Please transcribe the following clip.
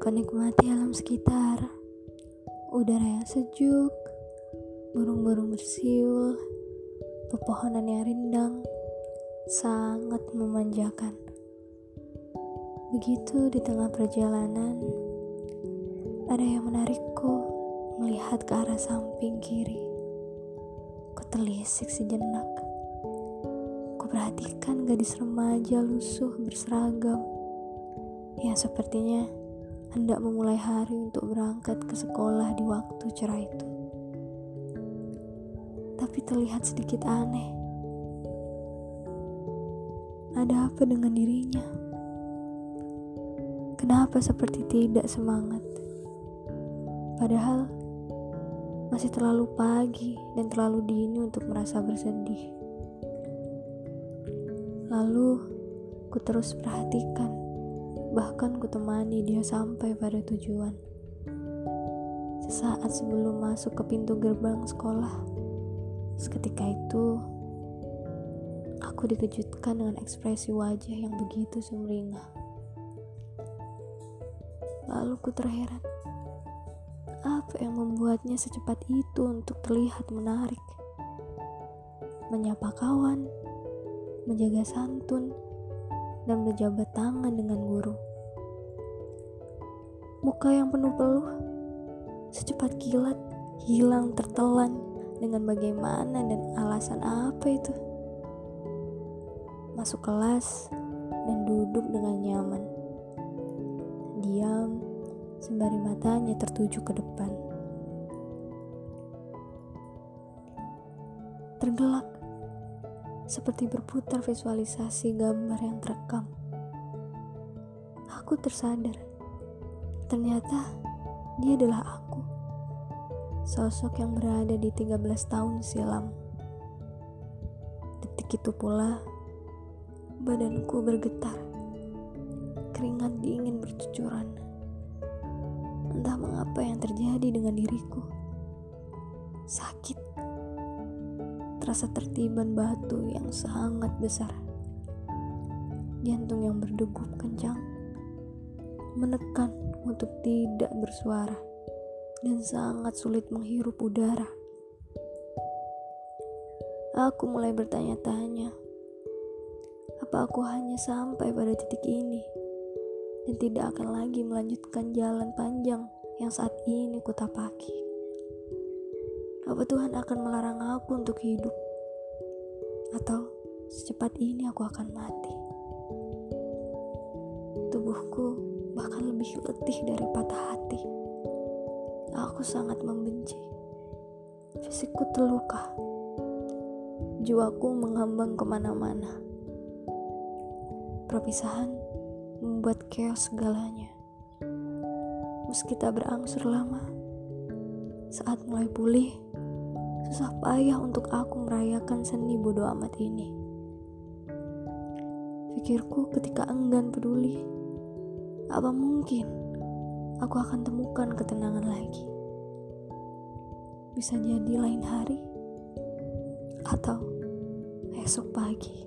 Penikmati alam sekitar, udara yang sejuk, burung-burung bersiul, pepohonan yang rindang, sangat memanjakan. Begitu di tengah perjalanan, ada yang menarikku melihat ke arah samping kiri. Kutelisik sejenak. Kuperhatikan gadis remaja lusuh berseragam yang sepertinya hendak memulai hari untuk berangkat ke sekolah di waktu cerah itu. Tapi terlihat sedikit aneh. Ada apa dengan dirinya? Kenapa seperti tidak semangat? Padahal masih terlalu pagi dan terlalu dini untuk merasa bersedih. Lalu ku terus perhatikan bahkan kutemani dia sampai pada tujuan. Sesaat sebelum masuk ke pintu gerbang sekolah, seketika itu aku dikejutkan dengan ekspresi wajah yang begitu sumringah. Lalu ku terheran, apa yang membuatnya secepat itu untuk terlihat menarik? Menyapa kawan, menjaga santun, dan berjabat tangan dengan guru. Muka yang penuh peluh, secepat kilat, hilang tertelan dengan bagaimana dan alasan apa itu. Masuk kelas dan duduk dengan nyaman. Diam, sembari matanya tertuju ke depan. Tergelak seperti berputar visualisasi gambar yang terekam. Aku tersadar, ternyata dia adalah aku. Sosok yang berada di 13 tahun silam. Detik itu pula, badanku bergetar. Keringat dingin bercucuran. Entah mengapa yang terjadi dengan terasa tertiban batu yang sangat besar. Jantung yang berdegup kencang, menekan untuk tidak bersuara, dan sangat sulit menghirup udara. Aku mulai bertanya-tanya, apa aku hanya sampai pada titik ini dan tidak akan lagi melanjutkan jalan panjang yang saat ini kutapaki. Apa Tuhan akan melarang aku untuk hidup? Atau secepat ini aku akan mati? Tubuhku bahkan lebih letih dari patah hati. Aku sangat membenci. Fisikku terluka. Jiwaku mengambang ke mana-mana. Perpisahan membuat chaos segalanya. Meski tak berangsur lama, saat mulai pulih, Susah payah untuk aku merayakan seni bodoh amat ini. Pikirku ketika enggan peduli, apa mungkin aku akan temukan ketenangan lagi? Bisa jadi lain hari atau esok pagi.